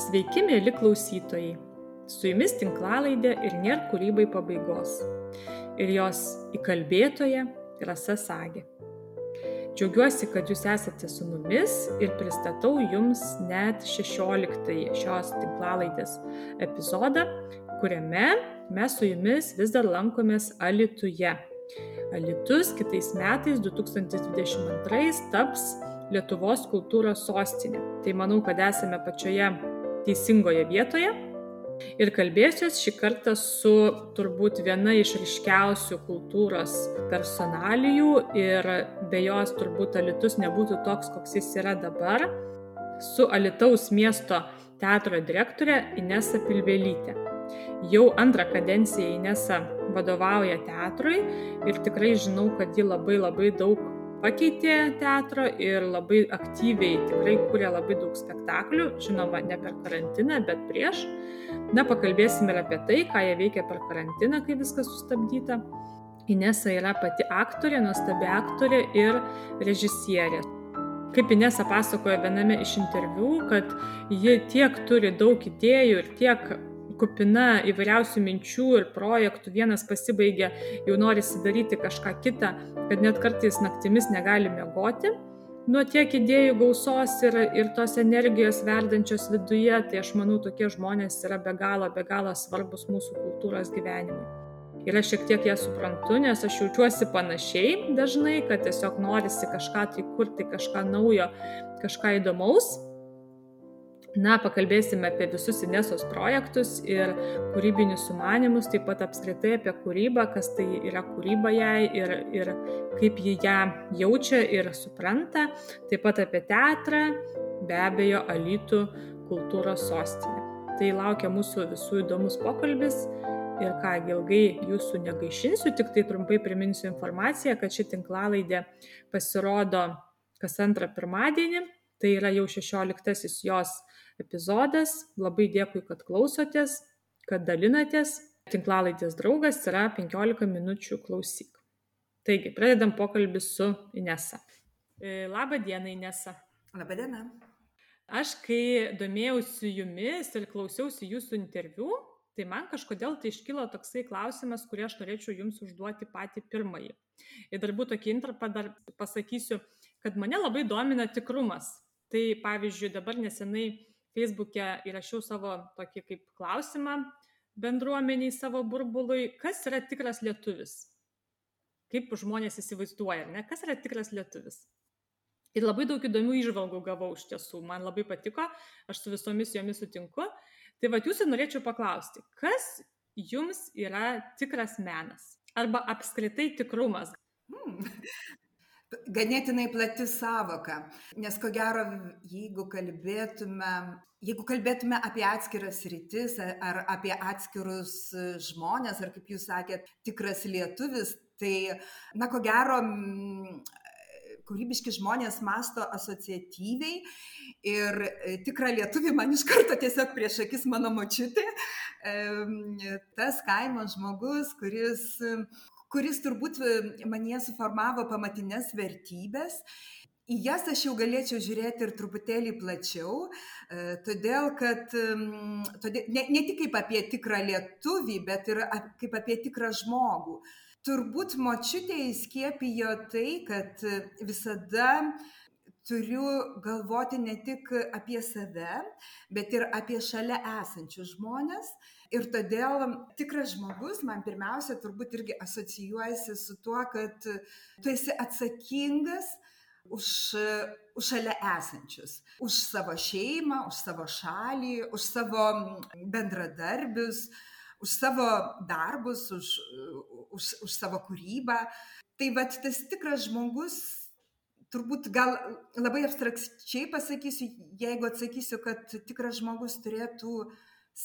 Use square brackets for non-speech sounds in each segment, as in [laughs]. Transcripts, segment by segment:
Sveiki, mėly klausytojai. Su jumis tinklalaidė ir nėra kūrybai pabaigos. Ir jos įkalbėtoja Rasa Sagė. Džiaugiuosi, kad jūs esate su mumis ir pristatau jums net 16 šios tinklalaidės epizodą, kuriame mes su jumis vis dar lankomės Alituje. Alitus kitais metais 2022 taps Lietuvos kultūros sostinė. Tai manau, kad esame pačioje teisingoje vietoje. Ir kalbėsiuos šį kartą su turbūt viena iš ryškiausių kultūros personalijų ir be jos turbūt Alitus nebūtų toks, koks jis yra dabar, su Alitaus miesto teatro direktorė Inesa Pilvelytė. Jau antrą kadenciją Inesa vadovauja teatrui ir tikrai žinau, kad ji labai labai daug pakeitė teatro ir labai aktyviai tikrai kūrė labai daug spektaklių, žinoma, ne per karantiną, bet prieš. Na, pakalbėsime ir apie tai, ką jie veikia per karantiną, kai viskas sustabdyta. Inesa yra pati aktorė, nuostabi aktorė ir režisierė. Kaip Inesa pasakojo viename iš interviu, kad ji tiek turi daug idėjų ir tiek kupina įvairiausių minčių ir projektų, vienas pasibaigia, jau norisi daryti kažką kitą, kad net kartais naktimis negali miegoti. Nuo tiek idėjų gausos ir, ir tos energijos verdančios viduje, tai aš manau, tokie žmonės yra be galo, be galo svarbus mūsų kultūros gyvenimui. Ir aš šiek tiek ją suprantu, nes aš jaučiuosi panašiai dažnai, kad tiesiog norisi kažką tai kurti, kažką naujo, kažką įdomaus Na, pakalbėsime apie visus Inesos projektus ir kūrybinius sumanimus, taip pat apskritai apie kūrybą, kas tai yra kūryba jai ir, ir kaip ji ją jaučia ir supranta, taip pat apie teatrą, be abejo, Alytų kultūros sostinė. Tai laukia mūsų visų įdomus pokalbis ir ką ilgai jūsų negaišinsiu, tik tai trumpai priminsiu informaciją, kad ši tinklalaidė pasirodo kas antrą pirmadienį, tai yra jau šešioliktasis jos epizodas. Labai dėkui, kad klausotės, kad dalinatės. Tinklalaidės draugas yra 15 minučių klausyk. Taigi, pradedam pokalbį su Inesa. E, Labą dieną, Inesa. Labą dieną. Aš, kai domėjausi jumis ir klausiausi jūsų interviu, tai man kažkodėl tai iškilo toksai klausimas, kurį aš norėčiau jums užduoti patį pirmąjį. Ir dar būtų tokį intrapą dar pasakysiu, kad mane labai domina tikrumas. Tai pavyzdžiui, dabar nesenai Facebook'e įrašiau savo tokį kaip klausimą bendruomeniai savo burbului, kas yra tikras lietuvis. Kaip žmonės įsivaizduoja, ne? Kas yra tikras lietuvis. Ir labai daug įdomių išvalgų gavau iš tiesų, man labai patiko, aš su visomis jomis sutinku. Tai va jūsų norėčiau paklausti, kas jums yra tikras menas? Arba apskritai tikrumas? Hmm ganėtinai plati savoka. Nes ko gero jeigu kalbėtume jeigu kalbėtume apie atskiras sritis ar apie atskirus žmones ar kaip jūs sakėt tikras lietuvis tai na ko gero kūrybiški žmonės masto asociatyviai ir tikrą lietuvį man iš karto tiesiog prieš akis mano močiutė, tas kaimo žmogus, kuris kuris turbūt e, manyje suformavo pamatines vertybės. Į jas aš jau galėčiau žiūrėti ir truputėlį plačiau, e, todėl kad todėl, ne, ne tik kaip apie tikrą lietuvį, bet ir kaip apie tikrą žmogų. Turbūt močiutė įskiepijo tai, kad visada turiu galvoti ne tik apie save, bet ir apie šalia esančius žmonės ir todėl tikras žmogus man pirmiausia turbūt irgi asocijuojasi su tuo, kad tu esi atsakingas už, už šalia esančius, už savo šeimą, už savo šalį, už savo bendradarbius, už savo darbus, už, už, už savo kūrybą. Tai vad tas tikras žmogus turbūt gal labai abstrakčiai pasakysiu, jeigu atsakysiu, kad tikras žmogus turėtų uh,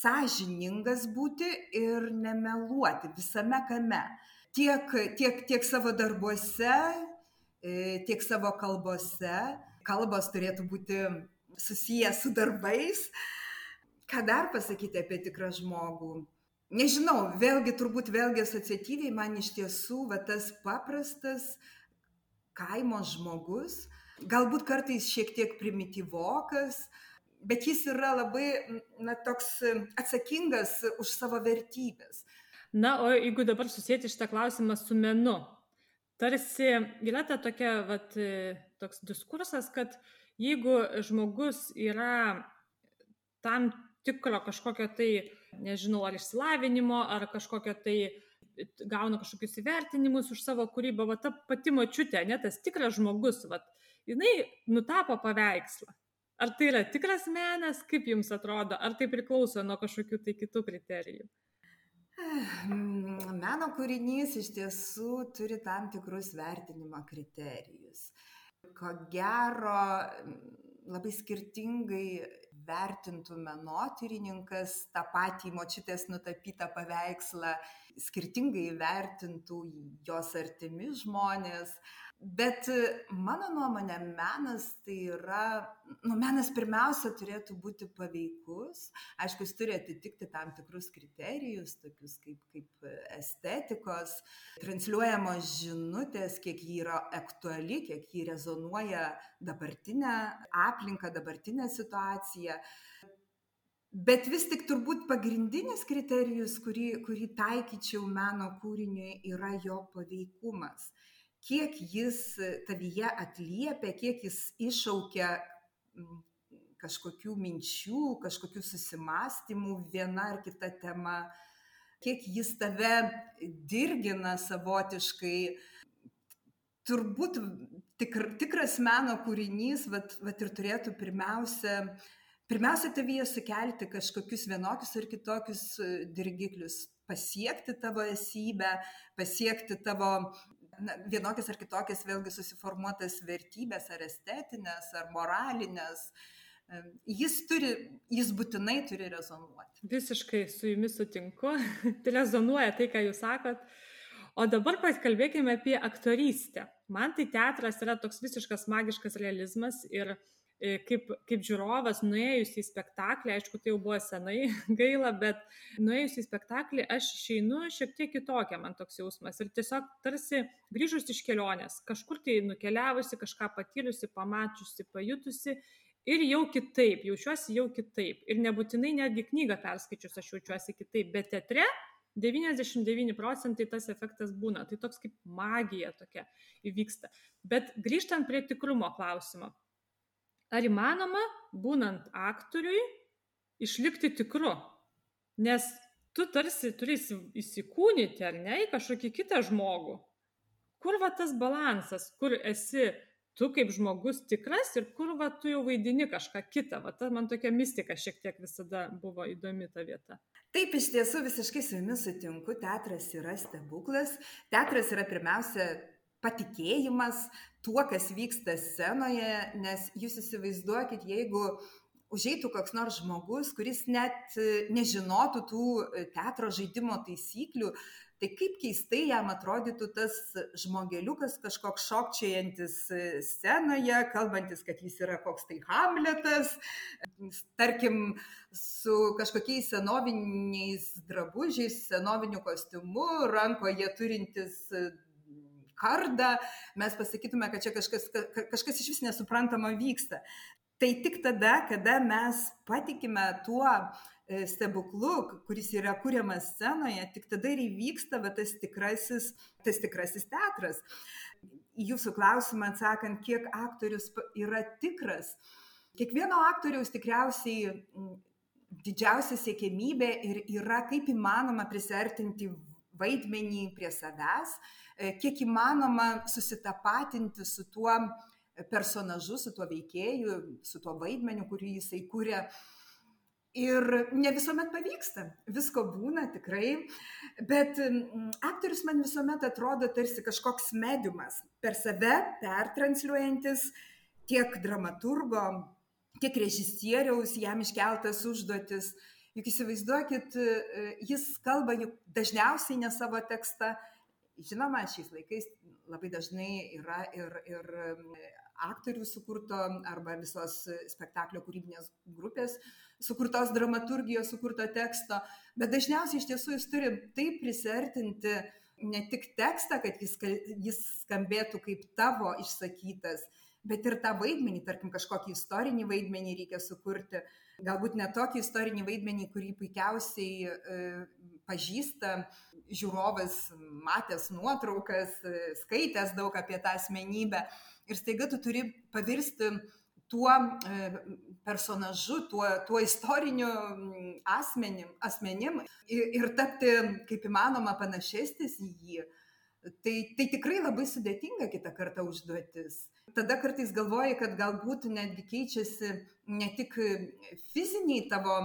sąžiningas būti ir nemeluoti visame kame. Tiek, tiek, tiek savo darbuose, e, tiek savo kalbose. Kalbos turėtų būti susijęs su darbais. Ką dar pasakyti apie tikrą žmogų? Nežinau, vėlgi turbūt vėlgi asociatyviai man iš tiesų va, tas paprastas kaimo žmogus, galbūt kartais šiek tiek primityvokas, bet jis yra labai, na, toks atsakingas už savo vertybės. Na, o jeigu dabar susijęti šitą klausimą su menu, tarsi yra ta tokia, vat, toks diskursas, kad jeigu žmogus yra tam tikro kažkokio tai, nežinau, ar išsilavinimo, ar kažkokio tai gauna kažkokius įvertinimus už savo kūrybą, va ta pati močiutė, ne tas tikras žmogus, va, jinai nutapo paveikslą. Ar tai yra tikras menas, kaip jums atrodo, ar tai priklauso nuo kažkokių tai kitų kriterijų? [sighs] Meno kūrinys iš tiesų turi tam tikrus vertinimo kriterijus. Ko gero, labai skirtingai vertintų menotyrininkas tą patį močiutės nutapytą paveikslą, skirtingai vertintų jos artimi žmonės. Bet mano nuomonė, menas tai yra, nu, menas pirmiausia turėtų būti paveikus, aišku, jis turi atitikti tam tikrus kriterijus, tokius kaip, kaip estetikos, transliuojamos žinutės, kiek ji yra aktuali, kiek ji rezonuoja dabartinę aplinką, dabartinę situaciją. Bet vis tik turbūt pagrindinis kriterijus, kurį, kurį taikyčiau meno kūriniui, yra jo paveikumas. Kiek jis tavyje atliepia, kiek jis iššaukia kažkokių minčių, kažkokių susimastymų viena ar kita tema, kiek jis tave dirgina savotiškai. Turbūt tikr, tikras meno kūrinys, vat, vat ir turėtų pirmiausia pirmiausia tavyje sukelti kažkokius vienokius ar kitokius dirgiklius, pasiekti tavo esybę, pasiekti tavo na, vienokias ar kitokias vėlgi susiformuotas vertybės, ar estetinės, ar moralinės. Jis, turi, jis būtinai turi rezonuoti. Visiškai su jumis sutinku, [laughs] tai rezonuoja tai, ką jūs sakot. O dabar pakalbėkime apie aktorystę. Man tai teatras yra toks visiškas magiškas realizmas ir uh, kaip, kaip žiūrovas nuėjus į spektaklį, aišku, tai jau buvo senai [laughs] gaila, bet nuėjus į spektaklį aš išeinu šiek tiek kitokia, man toks jausmas. Ir tiesiog tarsi grįžus iš kelionės, kažkur tai nukeliavusi, kažką patyrusi, pamačiusi, pajutusi. Ir jau kitaip, jaučiuosi jau kitaip. Ir nebūtinai netgi knygą perskaičius aš jaučiuosi kitaip, bet teatre 99 procentai tas efektas būna. Tai toks kaip magija tokia įvyksta. Bet grįžtant prie tikrumo klausimo ar įmanoma, būnant aktoriui, išlikti tikru? Nes tu tarsi turi įsikūnyti, ar ne, į kažkokį kitą žmogų. Kur va tas balansas, kur esi tu kaip žmogus tikras ir kur va tu jau vaidini kažką kitą. Va ta man tokia mistika šiek tiek visada buvo įdomi ta vieta. Taip, iš tiesų visiškai su jumis sutinku, teatras yra stebuklas. Teatras yra pirmiausia patikėjimas tuo, kas vyksta scenoje, nes jūs įsivaizduokit, jeigu užeitų koks nors žmogus, kuris net e, nežinotų tų e, teatro žaidimo taisyklių, tai kaip keistai jam atrodytų tas žmogeliukas kažkoks šokčiajantis e, scenoje, kalbantis, kad jis yra koks tai Hamletas, tarkim, su kažkokiais senoviniais drabužiais, senoviniu kostiumu, rankoje turintis kardą, mes pasakytume, kad čia kažkas, kažkas iš vis nesuprantama vyksta. Tai tik tada, kada mes patikime tuo e, stebuklu, kuris yra kuriamas scenoje, tik tada ir įvyksta va, tas, tikrasis, tas tikrasis teatras. Jūsų klausimą atsakant, kiek aktorius yra tikras, kiekvieno aktoriaus tikriausiai didžiausia siekėmybė ir yra kaip įmanoma prisartinti vaidmenį prie savęs, e, kiek įmanoma susitapatinti su tuo personažu, su tuo veikėju, su tuo vaidmeniu, kurį jisai kūrė. Ir ne visuomet pavyksta, visko būna tikrai, bet aktorius man visuomet atrodo tarsi kažkoks mediumas, per save pertransliuojantis tiek dramaturgo, tiek režisieriaus jam iškeltas užduotis, Juk įsivaizduokit, e, jis kalba juk dažniausiai ne savo tekstą. Žinoma, šiais laikais labai dažnai yra ir, ir aktorių sukurto arba visos spektaklio kūrybinės grupės sukurtos dramaturgijos, sukurto teksto, bet dažniausiai iš tiesų jis turi taip prisertinti ne tik tekstą, kad jis, jis skambėtų kaip tavo išsakytas, bet ir tą vaidmenį, tarkim, kažkokį istorinį vaidmenį reikia sukurti. Galbūt ne tokį istorinį vaidmenį, kurį puikiausiai e, pažįsta žiūrovas, matęs nuotraukas, e, skaitęs daug apie tą asmenybę. Ir staiga tu turi pavirsti tuo e, personažu, tuo, tuo istoriniu asmenim, asmenim ir, ir tapti kaip įmanoma panašesnis į jį. Tai, tai tikrai labai sudėtinga kitą kartą užduotis. Tada kartais galvoji, kad galbūt netgi keičiasi ne tik fiziniai tavo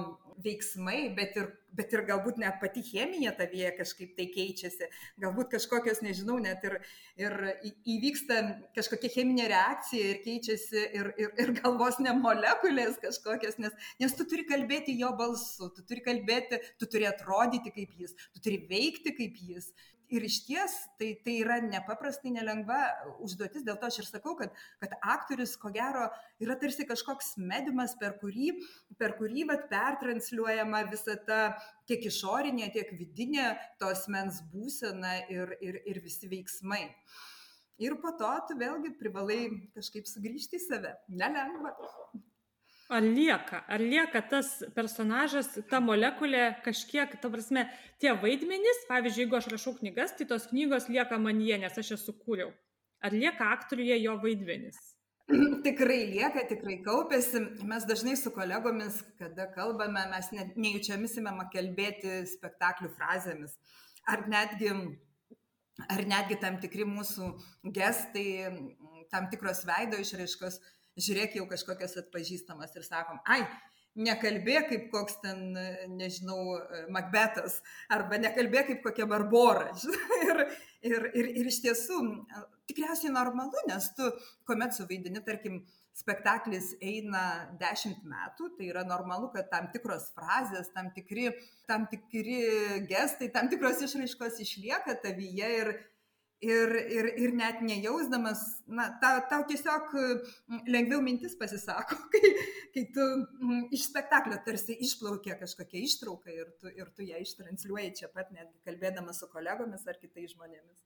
veiksmai, bet ir, bet ir galbūt net pati chemija tavyje kažkaip tai keičiasi. Galbūt kažkokios, nežinau, net ir, ir įvyksta kažkokia cheminė reakcija ir keičiasi ir, ir, ir galvos ne molekulės kažkokios, nes, nes tu turi kalbėti jo balsu, tu turi kalbėti, tu turi atrodyti kaip jis, tu turi veikti kaip jis ir išties tai tai yra nepaprastai nelengva užduotis dėl to aš ir sakau kad kad aktorius ko gero yra tarsi kažkoks mediumas per kurį per kurį vat pertransliuojama visa ta tiek išorinė tiek vidinė to asmens būsena ir ir ir visi veiksmai. Ir po to tu vėlgi privalai kažkaip sugrįžti į save. Nelengva Ar lieka, ar lieka tas personažas, ta molekulė kažkiek, ta prasme, tie vaidmenys, pavyzdžiui, jeigu aš rašau knygas, tai tos knygos lieka manyje, nes aš jas sukūriau. Ar lieka aktoriuje jo vaidmenys? [clears throat] Tikrai lieka, tikrai kaupėsi. Mes dažnai su kolegomis, kada kalbame, mes ne, nejučiamis įmama kalbėti spektaklių frazėmis. Ar netgi, ar netgi tam tikri mūsų gestai, tam tikros veido išraiškos žiūrėk jau kažkokias atpažįstamas ir sakom, ai, nekalbėk kaip koks ten, nežinau, Makbetas, arba nekalbėk kaip kokia Barbora. [laughs] ir, ir, ir, ir iš tiesų, tikriausiai normalu, nes tu, kuomet suvaidini, tarkim, spektaklis eina dešimt metų, tai yra normalu, kad tam tikros frazės, tam tikri, tam tikri gestai, tam tikros išraiškos išlieka tavyje ir, ir, ir, ir net nejausdamas, na, tau, tau tiesiog lengviau mintis pasisako, [laughs] kai, kai tu iš spektaklio tarsi išplaukia kažkokia ištrauka ir tu, ir tu ją ištransliuoji čia pat, netgi kalbėdamas su kolegomis ar kitais žmonėmis.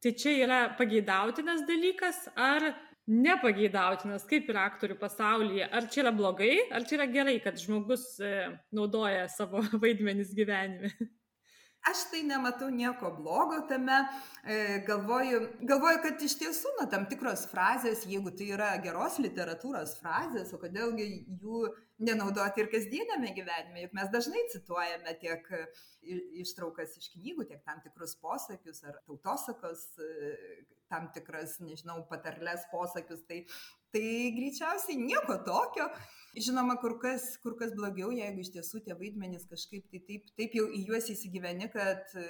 Tai čia yra pageidautinas dalykas ar nepageidautinas, kaip yra aktorių pasaulyje? Ar čia yra blogai, ar čia yra gerai, kad žmogus e, naudoja savo [laughs] vaidmenis gyvenime? Aš tai nematau nieko blogo tame, e, galvoju, galvoju, kad iš tiesų, na, tam tikros frazės, jeigu tai yra geros literatūros frazės, o kodėlgi jų nenaudoti ir kasdienėme gyvenime, juk mes dažnai cituojame tiek ištraukas iš knygų, tiek tam tikrus posakius ar tautosakos, e, tam tikras, nežinau, patarlės posakius, tai, tai greičiausiai nieko tokio. Žinoma, kur kas, kur kas blogiau, jeigu iš tiesų tie vaidmenys kažkaip tai taip, taip jau į juos įsigyveni, kad e,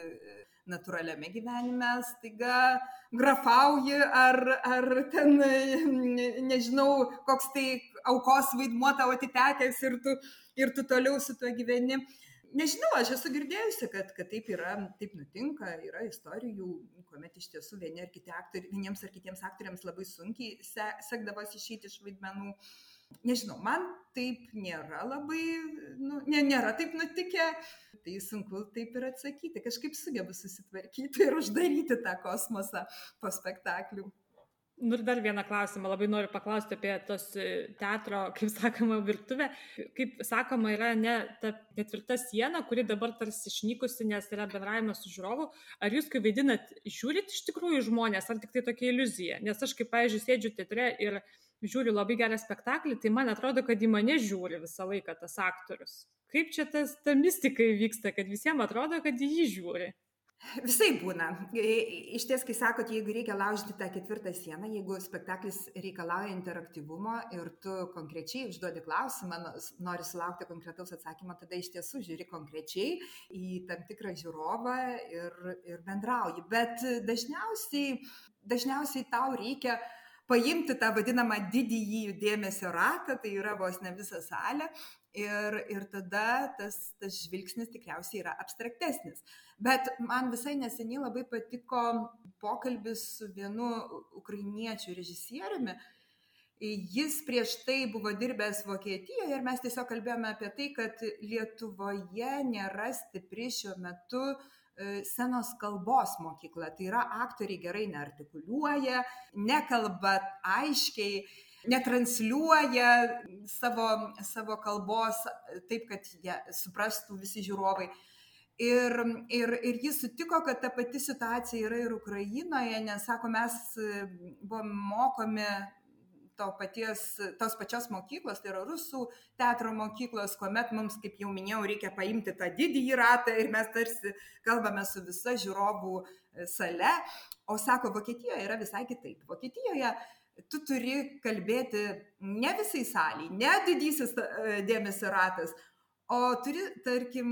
natūraliame gyvenime staiga grafauji ar, ar ten, e, nežinau, koks tai aukos vaidmuo tavo atitekęs ir tu, ir tu toliau su tuo gyveni. Nežinau, aš esu girdėjusi, kad, kad taip yra, taip nutinka, yra istorijų, kuomet iš tiesų vieni ar kiti aktoriai, vieniems ar kitiems aktoriams labai sunkiai se, sekdavosi išeiti iš vaidmenų. Nežinau, man taip nėra labai, nu, ne, nėra taip nutikę, tai sunku taip ir atsakyti. Kažkaip sugebu susitvarkyti ir uždaryti tą kosmosą po spektaklių. Nu ir dar vieną klausimą labai noriu paklausti apie tos e, teatro, kaip sakoma, virtuvę. Kaip sakoma, yra ne ta ketvirta siena, kuri dabar tarsi išnykusi, nes yra bendravimas su žiūrovu. Ar jūs, kai vaidinat, žiūrit iš tikrųjų žmonės, ar tik tai tokia iliuzija? Nes aš, kaip, pavyzdžiui, sėdžiu teatre ir žiūriu labai gerą spektaklį, tai man atrodo, kad į mane žiūri visą laiką tas aktorius. Kaip čia tas, ta mistika vyksta, kad visiems atrodo, kad jį žiūri? [laughs] Visai būna. Iš ties, kai sakot, jeigu reikia laužyti tą ketvirtą sieną, jeigu spektaklis reikalauja interaktyvumo ir tu konkrečiai užduodi klausimą, nori sulaukti konkretaus atsakymo, tada iš tiesų žiūri konkrečiai į tam tikrą žiūrovą ir, ir bendrauji. Bet dažniausiai, dažniausiai tau reikia paimti tą vadinamą didįjį dėmesio ratą, tai yra vos ne visa salė. Ir, ir tada tas, tas žvilgsnis tikriausiai yra abstraktesnis. Bet man visai neseniai labai patiko pokalbis su vienu ukrainiečių režisieriumi. Jis prieš tai buvo dirbęs Vokietijoje ir mes tiesiog kalbėjome apie tai, kad Lietuvoje nėra stipri šiuo metu senos kalbos mokykla. Tai yra aktoriai gerai neartikuliuoja, nekalba aiškiai, netransliuoja savo, savo kalbos taip, kad jie suprastų visi žiūrovai. Ir, ir, ir jis sutiko, kad ta pati situacija yra ir Ukrainoje, nes, sako, mes buvome mokomi to paties, tos pačios mokyklos, tai yra rusų teatro mokyklos, kuomet mums, kaip jau minėjau, reikia paimti tą didįjį ratą ir mes tarsi kalbame su visa žiūrovų sale. O sako, Vokietijoje yra visai kitaip. Vokietijoje tu turi kalbėti ne visai saliai, ne didysis e, dėmesio ratas, o turi, tarkim,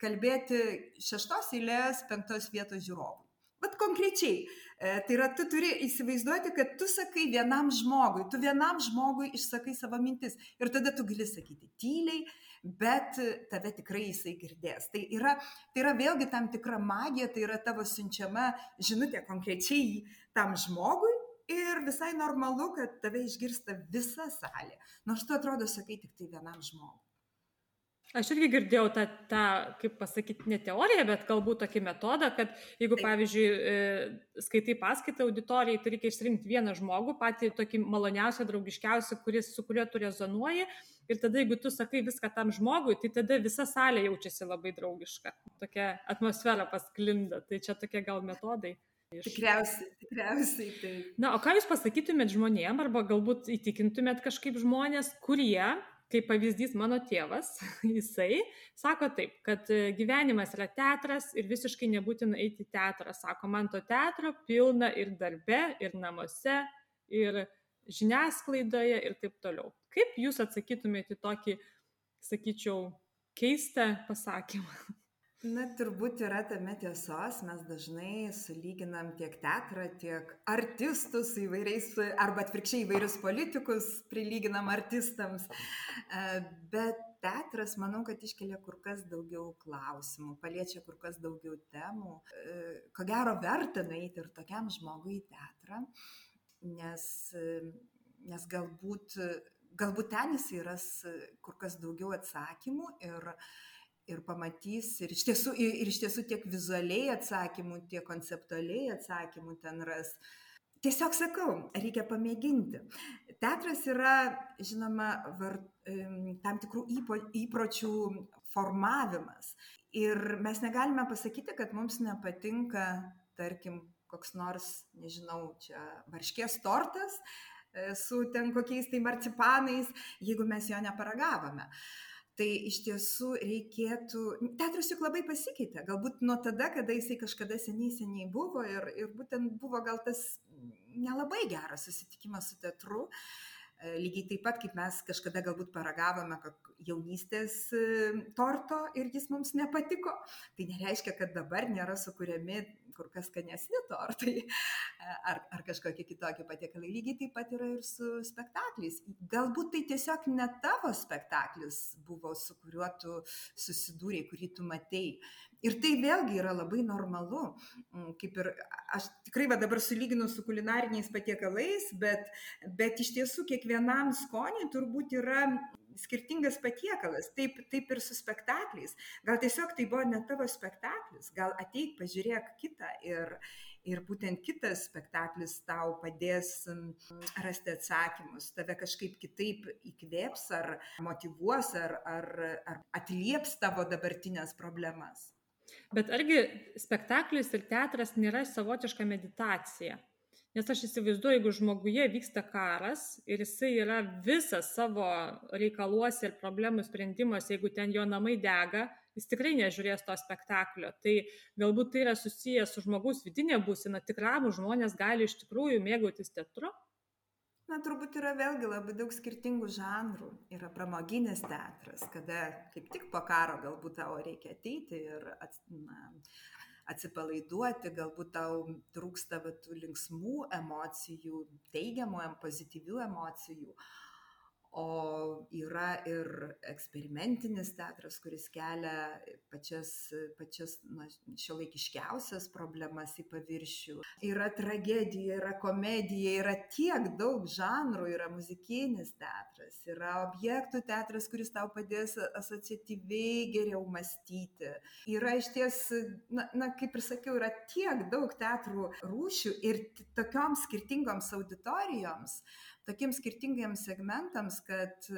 kalbėti šeštos eilės, penktos vietos žiūrovui. Bet konkrečiai, e, tai yra, tu turi įsivaizduoti, kad tu sakai vienam žmogui, tu vienam žmogui išsakai savo mintis ir tada tu gali sakyti tyliai, bet tave tikrai jisai girdės. Tai yra, tai yra vėlgi tam tikra magija, tai yra tavo siunčiama žinutė konkrečiai tam žmogui ir visai normalu, kad tave išgirsta visa salė, nors tu atrodo sakai tik tai vienam žmogui. Aš irgi girdėjau tą, tą kaip pasakyti, ne teoriją, bet galbūt tokį metodą, kad jeigu, pavyzdžiui, e, skaitai paskaitą auditorijai, tai reikia išsirinkti vieną žmogų, patį tokį maloniausią, draugiškiausią, kuris, su kuriuo tu rezonuoji. Ir tada, jeigu tu sakai viską tam žmogui, tai tada visa salė jaučiasi labai draugiška. Tokia atmosfera pasklinda. Tai čia tokie gal metodai. Iš... Tikriausiai, tikriausiai tai. Na, o ką jūs pasakytumėt žmonėm, arba galbūt įtikintumėt kažkaip žmonės, kurie kaip pavyzdys mano tėvas, [laughs] jisai sako taip, kad e, gyvenimas yra teatras ir visiškai nebūtina eiti į teatrą. Sako, man to teatro pilna ir darbe, ir namuose, ir žiniasklaidoje ir taip toliau. Kaip jūs atsakytumėte į tokį, sakyčiau, keistą pasakymą? [laughs] Na, turbūt yra tame tiesos, mes dažnai sulyginam tiek teatrą, tiek artistus įvairiais, arba atvirkščiai įvairius politikus prilyginam artistams. E, bet teatras, manau, kad iškelia kur kas daugiau klausimų, paliečia kur kas daugiau temų. E, ko gero verta nueiti ir tokiam žmogui į teatrą, nes, nes galbūt, galbūt ten jis yra kur kas daugiau atsakymų ir ir pamatys ir iš tiesų ir, ir iš tiesų tiek vizualiai atsakymų, tiek konceptualiai atsakymų ten ras. Tiesiog sakau, reikia pamėginti. Teatras yra, žinoma, var, tam tikrų įpo, įpročių formavimas. Ir mes negalime pasakyti, kad mums nepatinka, tarkim, koks nors, nežinau, čia varškės tortas e, su ten kokiais tai marcipanais, jeigu mes jo neparagavome. Uh, tai iš tiesų reikėtų teatras juk labai pasikeitė galbūt nuo tada kada jisai kažkada seniai seniai buvo ir ir būtent buvo gal tas nelabai geras susitikimas su teatru. E, lygiai taip pat kaip mes kažkada galbūt paragavome jaunystės e, torto ir jis mums nepatiko. Tai nereiškia kad dabar nėra sukuriami kur kas skanesni tortai [laughs] ar, ar kažkokie kitokie patiekalai. Lygiai taip pat yra ir su spektakliais. Galbūt tai tiesiog ne tavo spektaklis buvo, su kuriuo tu susidūrėjai, kurį tu matei. Ir tai vėlgi yra labai normalu. Mm, kaip ir aš tikrai va dabar sulyginu su kulinariniais patiekalais, bet, bet iš tiesų kiekvienam skoniui turbūt yra skirtingas patiekalas, taip, taip ir su spektakliais. Gal tiesiog tai buvo ne tavo spektaklis, gal ateik, pažiūrėk kitą ir, ir būtent kitas spektaklis tau padės rasti atsakymus, tave kažkaip kitaip įkvėps ar motivuos ar, ar, ar atlieps tavo dabartinės problemas. Bet argi spektaklis ir teatras nėra savotiška meditacija? Nes aš įsivaizduoju, jeigu žmoguje vyksta karas ir jisai yra visas savo reikaluose ir problemų sprendimuose, jeigu ten jo namai dega, jis tikrai nežiūrės to spektaklio. Tai galbūt tai yra susijęs su žmogaus vidinė būsena, tikramų žmonės gali iš tikrųjų mėgautis teatru. Na, turbūt yra vėlgi labai daug skirtingų žanrų. Yra pramoginis teatras, kada kaip tik po karo galbūt tau reikia ateiti ir at, na, atsipalaiduoti, galbūt tau trūksta tų linksmų emocijų, teigiamų, pozityvių emocijų. O yra ir eksperimentinis teatras, kuris kelia pačias, pačias na, šiuolaikiškiausias problemas į paviršių. Yra tragedija, yra komedija, yra tiek daug žanrų, yra muzikinis teatras, yra objektų teatras, kuris tau padės asociatyviai geriau mąstyti. Yra iš ties, na, na kaip ir sakiau, yra tiek daug teatrų rūšių ir tokioms skirtingoms auditorijoms tokiems skirtingiems segmentams, kad,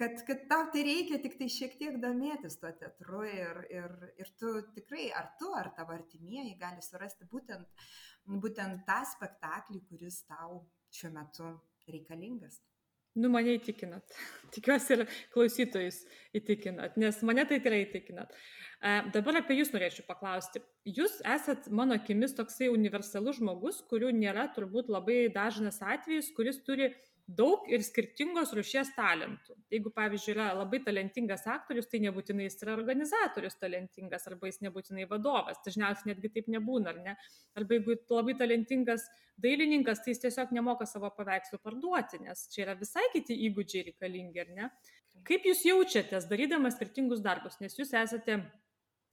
kad, kad tau tai reikia tik tai šiek tiek domėtis tuo teatru ir, ir, ir tu tikrai, ar tu, ar tavo artimieji gali surasti būtent, būtent tą spektaklį, kuris tau šiuo metu reikalingas. Nu, mane įtikinat. [laughs] Tikiuosi ir klausytojus įtikinat, nes mane tai tikrai įtikinat. E, dabar apie jūs norėčiau paklausti. Jūs esat mano akimis toksai universalus žmogus, kurių nėra turbūt labai dažnas atvejis, kuris turi daug ir skirtingos rušies talentų. Jeigu, pavyzdžiui, yra labai talentingas aktorius, tai nebūtinai jis yra organizatorius talentingas, arba jis nebūtinai vadovas. Dažniausiai netgi taip nebūna, ar ne? Arba jeigu labai talentingas dailininkas, tai jis tiesiog nemoka savo paveikslų parduoti, nes čia yra visai kiti įgūdžiai reikalingi, ar ne? Kaip jūs jaučiatės darydamas skirtingus darbus, nes jūs esate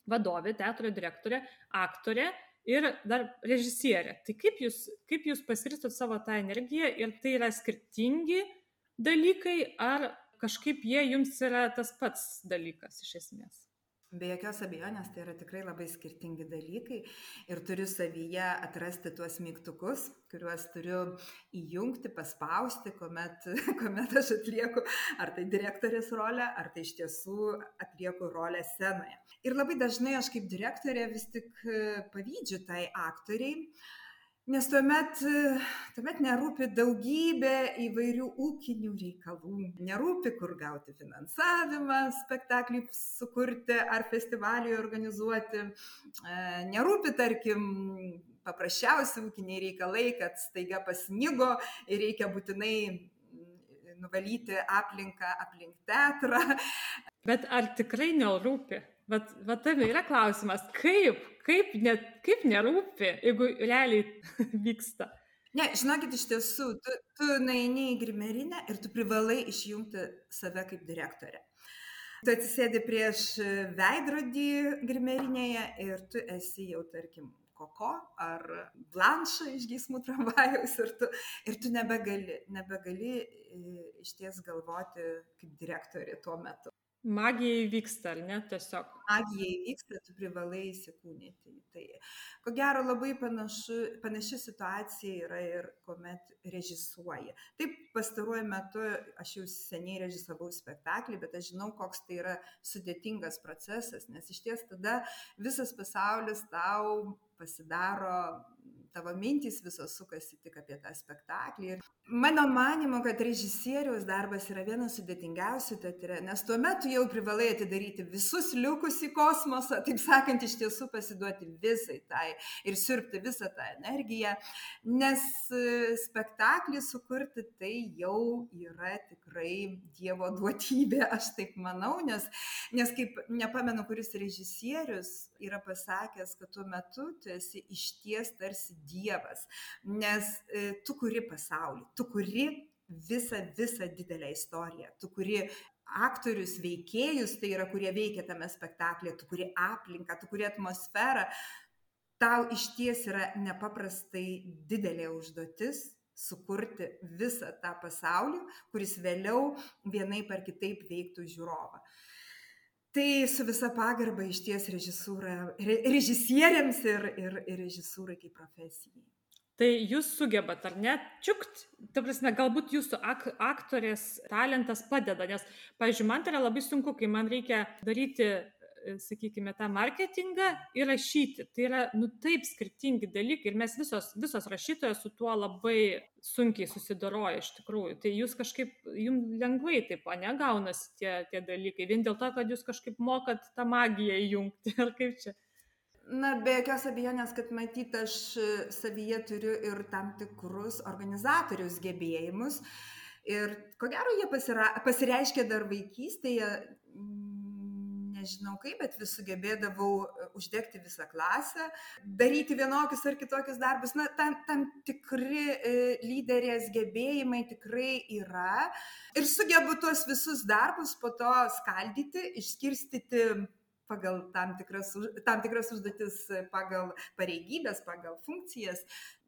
vadovė, teatro direktorė, aktorė ir dar režisierė. Tai kaip jūs, kaip jūs pasirstot savo tą energiją ir tai yra skirtingi dalykai, ar kažkaip jie jums yra tas pats dalykas iš esmės? Be jokios abejonės tai yra tikrai labai skirtingi dalykai ir turiu savyje atrasti tuos mygtukus, kuriuos turiu įjungti, paspausti, kuomet, [laughs] kuomet aš atlieku ar tai direktorės rolę, ar tai iš tiesų atlieku rolę scenoje. Ir labai dažnai aš kaip direktorė vis tik pavydžiu tai aktoriai, Nes tuomet, tuomet nerūpi daugybė įvairių ūkinių reikalų. Nerūpi, kur gauti finansavimą spektaklį sukurti ar festivalį organizuoti. E, nerūpi, tarkim, paprasčiausi ūkiniai reikalai, kad staiga pasnygo ir reikia būtinai nuvalyti aplinką aplink teatrą. Bet ar tikrai nerūpi? Vat, vat tam yra klausimas, kaip, kaip, ne, kaip nerūpi, jeigu realiai [laughs] vyksta. Ne, žinokit, iš tiesų, tu, tu naini į grimerinę ir tu privalai išjungti save kaip direktorę. Tu atsisėdi prieš veidrodį grimerinėje ir tu esi jau, tarkim, koko ar blanšą iš geismų tramvajaus ir tu, ir tu nebegali, nebegali e, iš ties galvoti kaip direktorė tuo metu. Magija įvyksta, ar ne, tiesiog? Magija įvyksta, tu privalai įsikūnyti. Tai ko gero labai panašu, panaši situacija yra ir kuomet režisuoji. Taip, pastaruoju metu aš jau seniai režisavau spektaklį, bet aš žinau, koks tai yra sudėtingas procesas, nes iš ties tada visas pasaulis tau pasidaro tavo mintys visos sukasi tik apie tą spektaklį. Ir mano manimo, kad režisieriaus darbas yra vienas sudėtingiausių teatre, nes tuo metu jau privalai atidaryti visus liukus į kosmosą, taip sakant, iš tiesų pasiduoti visai tai ir sirpti visą tą energiją, nes e, spektaklį sukurti tai jau yra tikrai Dievo duotybė, aš taip manau, nes, nes kaip nepamenu, kuris režisierius yra pasakęs, kad tuo metu tu esi išties tarsi Dievas, nes e, tu kuri pasaulį, tu kuri visą, visą didelę istoriją, tu kuri aktorius, veikėjus, tai yra, kurie veikia tame spektaklėje, tu kuri aplinką, tu kuri atmosferą, tau iš ties yra nepaprastai didelė užduotis sukurti visą tą pasaulį, kuris vėliau vienai par kitaip veiktų žiūrovą. Tai su visa pagarba iš ties režisieriams ir, ir, ir režisūrai kaip profesijai. Tai jūs sugebat, ar ne, čiukt, ta prasme, galbūt jūsų ak aktorės talentas padeda, nes, pavyzdžiui, man tai yra labai sunku, kai man reikia daryti sakykime, tą marketingą ir rašyti. Tai yra, nu, taip skirtingi dalykai ir mes visos, visos rašytojos su tuo labai sunkiai susidoroja iš tikrųjų. Tai jūs kažkaip, jums lengvai taip, o negaunasi tie, tie dalykai, vien dėl to, kad jūs kažkaip mokat tą magiją įjungti, ar kaip čia. Na, be jokios abejonės, kad matyt, aš savyje turiu ir tam tikrus organizatorius gebėjimus. Ir ko gero, jie pasira, pasireiškia dar vaikystėje nežinau kaip, bet vis sugebėdavau e, uždegti visą klasę, daryti vienokius ar kitokius darbus. Na, tam, tam tikri e, lyderės gebėjimai tikrai yra. Ir sugebu tuos visus darbus po to skaldyti, išskirstyti pagal tam tikras, tam tikras užduotis, pagal pareigybės, pagal funkcijas.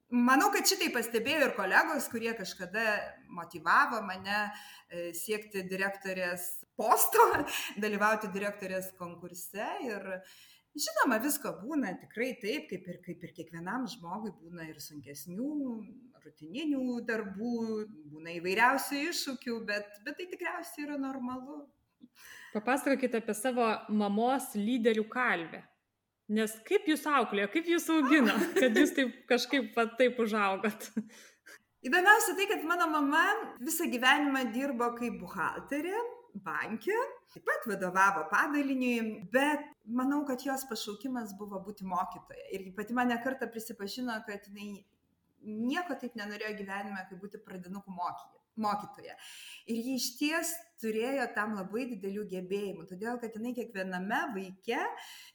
Manau, kad šitai pastebėjo ir kolegos, kurie kažkada motivavo mane e, siekti direktorės posto, [laughs] dalyvauti direktorės konkurse. Ir žinoma, visko būna tikrai taip, kaip ir, kaip ir kiekvienam žmogui būna ir sunkesnių, rutininių darbų, būna įvairiausių iššūkių, bet, bet tai tikriausiai yra normalu. Papasakokite apie savo mamos lyderių kalvę. Nes kaip jūs auklėjo, kaip jūs augino, [laughs] kad jūs taip kažkaip pat taip užaugot? Įdomiausia tai, kad mano mama visą gyvenimą dirbo kaip buhalterė bankė, taip pat vadovavo padaliniui, bet manau, kad jos pašaukimas buvo būti mokytoja. Ir pati mane kartą prisipažino, kad jinai nieko taip nenorėjo gyvenime, kaip būti pradinukų mokytoja. Ir ji iš ties turėjo tam labai didelių gebėjimų, todėl kad jinai kiekviename vaike,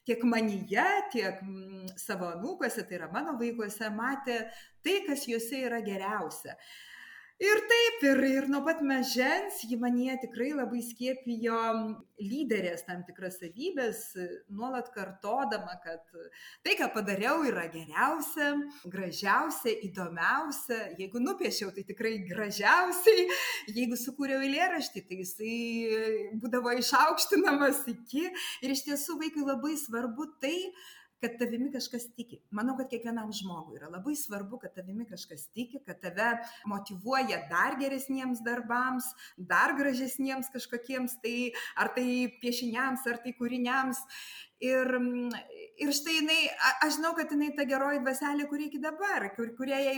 tiek manyje, tiek mm, savo anūkuose, tai yra mano vaikuose, matė tai, kas juose yra geriausia. Ir taip, ir, ir nuo pat mažens ji manie tikrai labai skiepijo lyderės tam tikras savybės, nuolat kartodama, kad tai, ką padariau, yra geriausia, gražiausia, įdomiausia. Jeigu nupiešiau, tai tikrai gražiausiai. Jeigu sukūriau eilėraštį, tai jisai būdavo išaukštinamas iki. Ir iš tiesų vaikui labai svarbu tai, kad tavimi kažkas tiki. Manau, kad kiekvienam žmogui yra labai svarbu, kad tavimi kažkas tiki, kad tave motivuoja dar geresniems darbams, dar gražesniems kažkokiems, tai ar tai piešiniams, ar tai kūriniams. Ir, ir štai jinai, aš žinau, kad jinai ta geroji dvaselė, kuri iki dabar, kur, kurie jai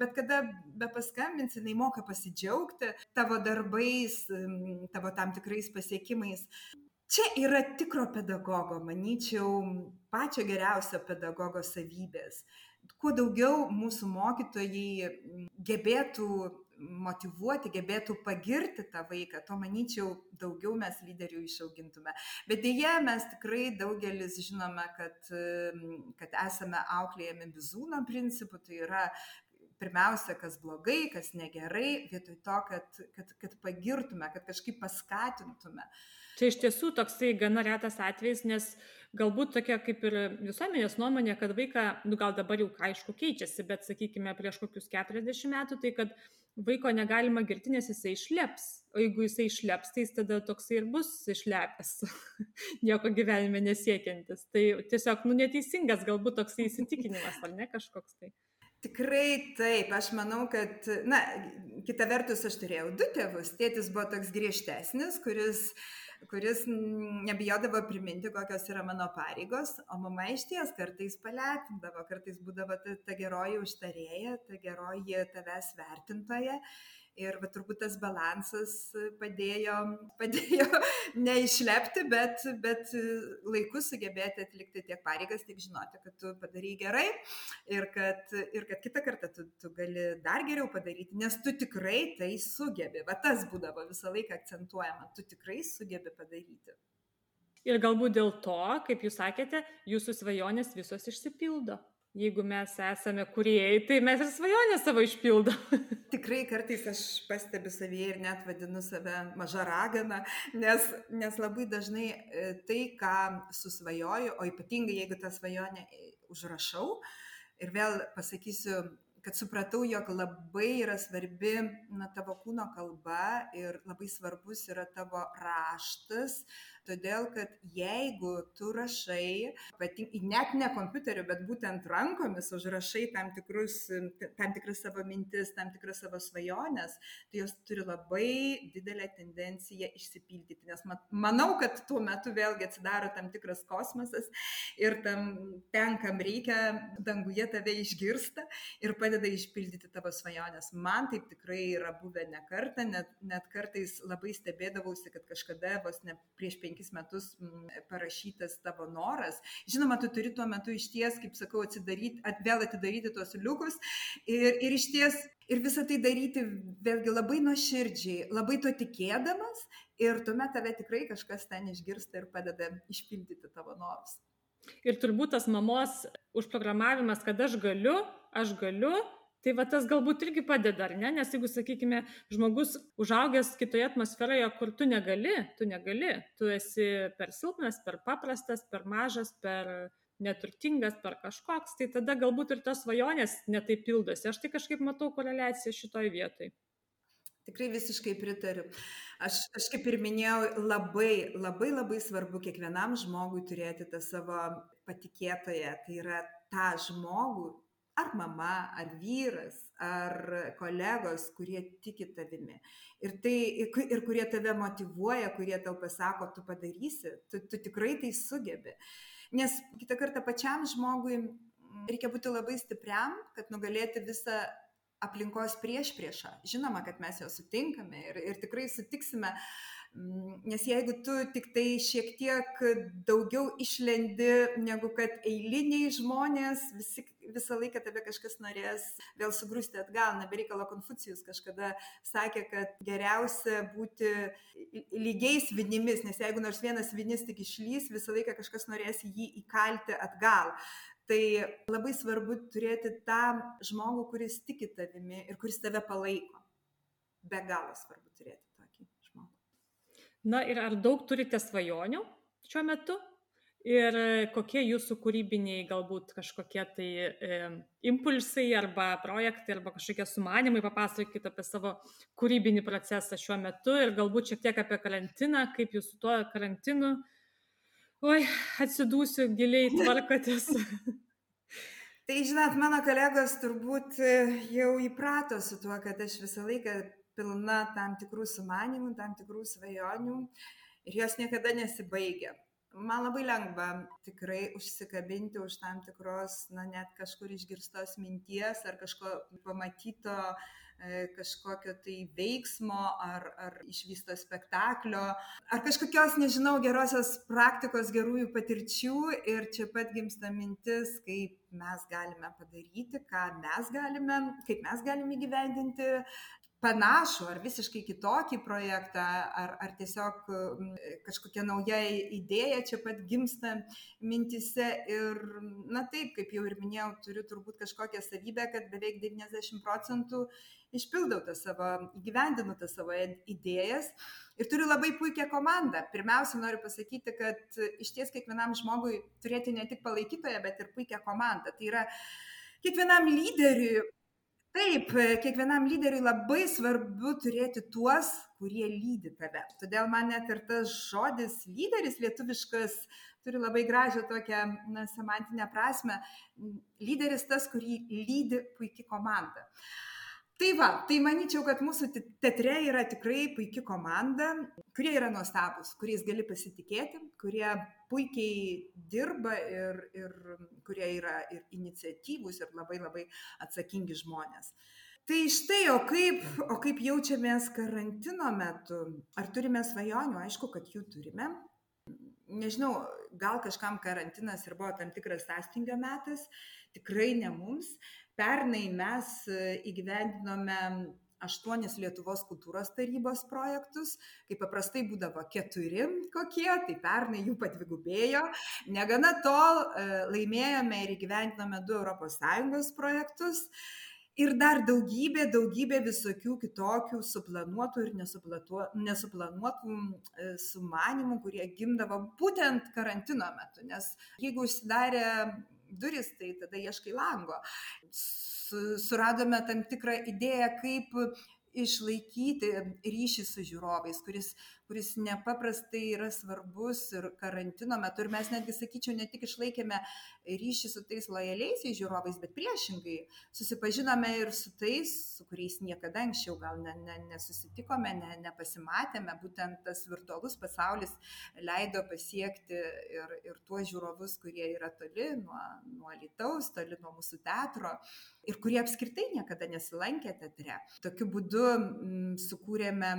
bet kada be paskambins, jinai moka pasidžiaugti tavo darbais, tavo tam tikrais pasiekimais čia yra tikro pedagogo, manyčiau, pačio geriausio pedagogo savybės. Kuo daugiau mūsų mokytojai gebėtų motivuoti, gebėtų pagirti tą vaiką, to manyčiau, daugiau mes lyderių išaugintume. Bet dėje mes tikrai daugelis žinome, kad, kad esame auklėjami bizūno principu, tai yra pirmiausia, kas blogai, kas negerai, vietoj to, kad, kad, kad pagirtume, kad kažkaip paskatintume. Čia iš tiesų toksai gana retas atvejis, nes galbūt tokia kaip ir visuomenės nuomonė, kad vaiką, nu gal dabar jau aišku keičiasi, bet sakykime prieš kokius 40 metų, tai kad vaiko negalima girti, nes jisai išleps. O jeigu jisai išleps, tai jis tada toksai ir bus išlepęs, [laughs] nieko gyvenime nesiekiantis. Tai tiesiog, nu, neteisingas galbūt toksai įsitikinimas, ar ne kažkoks tai. Tikrai taip, aš manau, kad, na, kita vertus, aš turėjau du tėvus. Tėtis buvo toks griežtesnis, kuris kuris nebijodavo priminti, kokios yra mano pareigos, o mama iš ties kartais palepindavo, kartais būdavo ta, ta geroji užtarėja, ta geroji tavęs vertintoja ir va, turbūt tas balansas padėjo, [laughs] padėjo neišlepti, bet, bet laiku sugebėti atlikti tiek pareigas, tiek žinoti, kad tu padarai gerai ir kad, ir kad kitą kartą tu, tu gali dar geriau padaryti, nes tu tikrai tai sugebi. Va tas būdavo visą laiką akcentuojama, tu tikrai sugebi padaryti. Ir galbūt dėl to, kaip jūs sakėte, jūsų svajonės visos išsipildo jeigu mes esame kūrėjai, tai mes ir svajonę savo išpildom. [laughs] Tikrai kartais aš pastebiu savyje ir net vadinu save maža ragana, nes, nes labai dažnai e, tai, ką susvajoju, o ypatingai jeigu tą svajonę užrašau, ir vėl pasakysiu kad supratau, jog labai yra svarbi na, tavo kūno kalba ir labai svarbus yra tavo raštas, todėl kad jeigu tu rašai, net ne kompiuteriu, bet būtent rankomis užrašai tam, tikrus, tam tikras savo mintis, tam tikras savo svajonės, tai jos turi labai didelę tendenciją išsipildyti. Nes manau, kad tuo metu vėlgi atsidaro tam tikras kosmosas ir tam ten, kam reikia, danguje tave išgirsta ir padeda išpildyti tavo svajonės. Man taip tikrai yra buvę ne kartą, net, net kartais labai stebėdavausi, kad kažkada vos ne prieš penkis metus parašytas tavo noras. Žinoma, tu turi tuo metu iš ties, kaip sakau, atsidaryti, at, vėl atidaryti tuos liukus ir, ir iš ties ir visą tai daryti vėlgi labai nuoširdžiai, labai to tikėdamas ir tuomet tave tikrai kažkas ten išgirsta ir padeda išpildyti tavo norus. Ir turbūt tas mamos užprogramavimas, kad aš galiu, aš galiu, tai va tas galbūt irgi padeda, ar ne? Nes jeigu, sakykime, žmogus užaugęs kitoje atmosferoje, kur tu negali, tu negali, tu esi per silpnas, per paprastas, per mažas, per neturtingas, per kažkoks, tai tada galbūt ir tos svajonės netaip pildosi. Aš tai kažkaip matau koreliaciją šitoj vietoj. Tikrai visiškai pritariu. Aš, aš kaip ir minėjau, labai, labai labai svarbu kiekvienam žmogui turėti tą savo patikėtoją. Tai yra tą žmogų, ar mama, ar vyras, ar kolegos, kurie tiki tavimi. Ir, tai, ir kurie tave motivuoja, kurie tau pasako, tu padarysi, tu, tu tikrai tai sugebi. Nes kitą kartą pačiam žmogui reikia būti labai stipriam, kad nugalėti visą aplinkos priešpriešą. Žinoma, kad mes jo sutinkame ir, ir tikrai sutiksime, mm, nes jeigu tu tik tai šiek tiek daugiau išlendi negu kad eiliniai žmonės, visi, visą laiką tave kažkas norės vėl sugrūsti atgal. Nebereikalo Konfucijus kažkada sakė, kad geriausia būti lygiais vinimis, nes jeigu nors vienas vinis tik išlys, visą laiką kažkas norės jį įkalti atgal. Tai labai svarbu turėti tą žmogų, kuris tiki tavimi ir kuris tave palaiko. Be galo svarbu turėti. Na ir ar daug turite svajonių šiuo metu? Ir kokie jūsų kūrybiniai galbūt kažkokie tai e, impulsai arba projektai arba kažkokie sumanimai, papasakokite apie savo kūrybinį procesą šiuo metu ir galbūt šiek tiek apie karantiną, kaip jūs su tuo karantinu Oi, atsidūsiu giliai tvarkotės. [laughs] tai žinot, mano kolegos turbūt e, jau įprato su tuo, kad aš visą laiką pilna tam tikrų sumanimų, tam tikrų svajonių ir jos niekada nesibaigia. Man labai lengva tikrai užsikabinti už tam tikros, na, net kažkur išgirstos minties ar kažko pamatyto E, kažkokio tai veiksmo ar, ar išvysto spektaklio, ar kažkokios, nežinau, gerosios praktikos, gerųjų patirčių ir čia pat gimsta mintis, kaip mes galime padaryti, ką mes galime, kaip mes galime įgyvendinti panašų ar visiškai kitokį projektą, ar, ar tiesiog kažkokia nauja idėja čia pat gimsta mintise. Ir, na taip, kaip jau ir minėjau, turiu turbūt kažkokią savybę, kad beveik 90 procentų išpildau tą savo, įgyvendinu tą savo idėjas ir turiu labai puikią komandą. Pirmiausia, noriu pasakyti, kad iš ties kiekvienam žmogui turėti ne tik palaikytoją, bet ir puikią komandą. Tai yra kiekvienam lyderiui taip kiekvienam lyderiui labai svarbu turėti tuos kurie lydi tave. Todėl man net ir tas žodis lyderis lietuviškas turi labai gražią tokią na semantinę prasmę lyderis tas kurį lydi puiki komanda tai va tai manyčiau kad mūsų teatre yra tikrai puiki komanda kurie yra nuostabūs kuriais gali pasitikėti kurie puikiai dirba ir ir kurie yra ir iniciatyvūs ir labai labai atsakingi žmonės. Tai štai o kaip o kaip jaučiamės karantino metu? Ar turime svajonių? Aišku kad jų turime. Nežinau gal kažkam karantinas ir buvo tam tikras sąstingio metas? Tikrai ne mums pernai mes e, įgyvendinome aštuonis Lietuvos kultūros tarybos projektus, kaip paprastai būdavo keturi kokie, tai pernai jų padvigubėjo. Negana tol e, laimėjome ir įgyvendinome du ES projektus. Ir dar daugybė, daugybė visokių kitokių suplanuotų ir nesuplanuotų e, sumanimų, kurie gimdavo būtent karantino metu. Nes jeigu užsidarė duris, tai tada ieškai lango. Suradome tam tikrą idėją, kaip išlaikyti ryšį su žiūrovais, kuris, kuris nepaprastai yra svarbus ir karantino metu. Ir mes netgi, sakyčiau, ne tik išlaikėme ryšį su tais lojaliaisiais žiūrovais, bet priešingai susipažinome ir su tais, su kuriais niekada anksčiau gal ne, ne, nesusitikome, ne, nepasimatėme. Būtent tas virtualus pasaulis leido pasiekti ir, ir tuos žiūrovus, kurie yra toli nuo, nuo Lietuvos, toli nuo mūsų teatro ir kurie apskritai niekada nesilankė teatre. Tokiu būdu m, mm, sukūrėme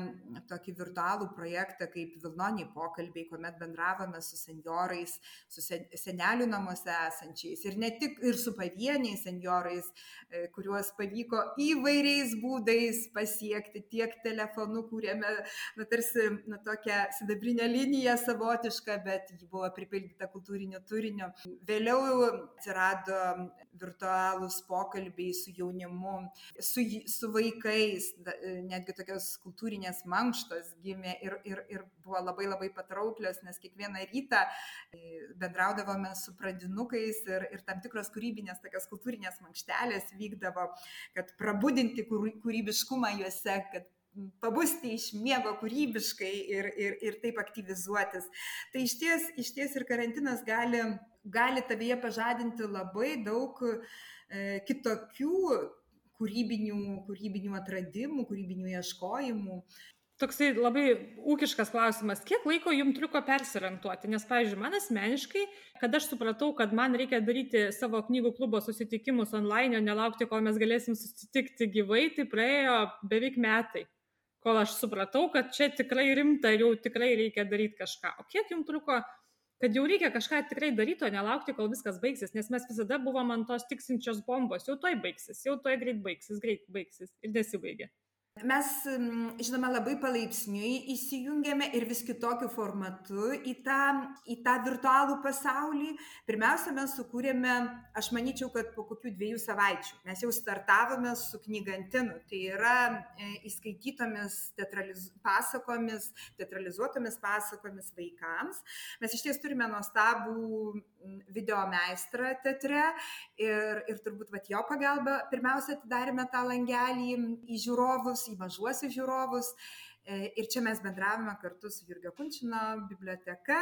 tokį virtualų projektą kaip Vilnoniai pokalbiai, kuomet bendravome su seniorais, su senelių namuose esančiais ir ne tik ir su pavieniais seniorais, e, kuriuos pavyko įvairiais būdais pasiekti, tiek telefonu kūrėme, na, tarsi, na, tokią sidabrinę liniją savotišką, bet ji buvo pripildyta kultūrinio turinio. Vėliau atsirado virtualūs pokalbiai su jaunimu, su, su vaikais, netgi tokios kultūrinės mankštos gimė ir, ir, ir buvo labai labai patrauklios, nes kiekvieną rytą e, bendraudavome su pradinukais ir, ir tam tikros kūrybinės, tokios kultūrinės mankštelės vykdavo, kad prabudinti kūrybiškumą juose, kad pabusti iš miego kūrybiškai ir, ir, ir taip aktyvizuotis. Tai iš ties, iš ties ir karantinas gali, gali tavyje pažadinti labai daug e, kitokių kūrybinių, kūrybinių atradimų, kūrybinių ieškojimų. Toksai labai ūkiškas klausimas, kiek laiko jums truko persirantuoti? Nes, pavyzdžiui, man asmeniškai, kad aš supratau, kad man reikia daryti savo knygų klubo susitikimus online, o nelaukti, kol mes galėsim susitikti gyvai, tai praėjo beveik metai kol aš supratau, kad čia tikrai rimta ir jau tikrai reikia daryti kažką. O kiek jums truko, kad jau reikia kažką tikrai daryti, o nelaukti, kol viskas baigsis, nes mes visada buvom ant tos tiksinčios bombos, jau toj baigsis, jau toj greit baigsis, greit baigsis ir nesibaigė. Mes, žinoma, labai palaipsniui įsijungėme ir vis kitokiu formatu į tą, į tą virtualų pasaulį. Pirmiausia, mes sukūrėme, aš manyčiau, kad po kokių dviejų savaičių mes jau startavome su knygantinu. Tai yra e, įskaitytomis teatraliz... pasakomis, teatralizuotomis pasakomis vaikams. Mes iš ties turime nuostabų video meistrą teatre ir, ir turbūt vat, jo pagalba pirmiausia atidarėme tą langelį į žiūrovus, į mažuosius žiūrovus ir čia mes bendravome kartu su Jurgio Kunčino biblioteka,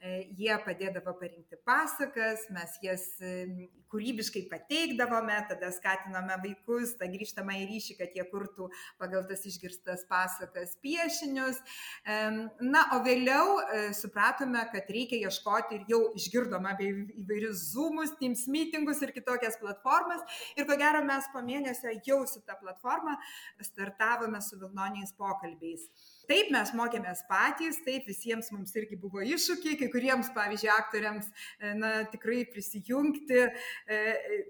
e, jie padėdavo parinkti pasakas, mes jas e, kūrybiškai pateikdavome, tada skatinome vaikus, tą grįžtamą į ryšį, kad jie kurtų pagal tas išgirstas pasakas piešinius. Na, o vėliau supratome, kad reikia ieškoti ir jau išgirdome apie įvairius zoomus, teams meetingus ir kitokias platformas. Ir ko gero mes po mėnesio jau su tą platformą startavome su Vilnoniais pokalbiais. is Taip, mes mokėmės patys, taip, visiems mums irgi buvo iššūkiai, kai kuriems, pavyzdžiui, aktoriams, e, na, tikrai prisijungti, e,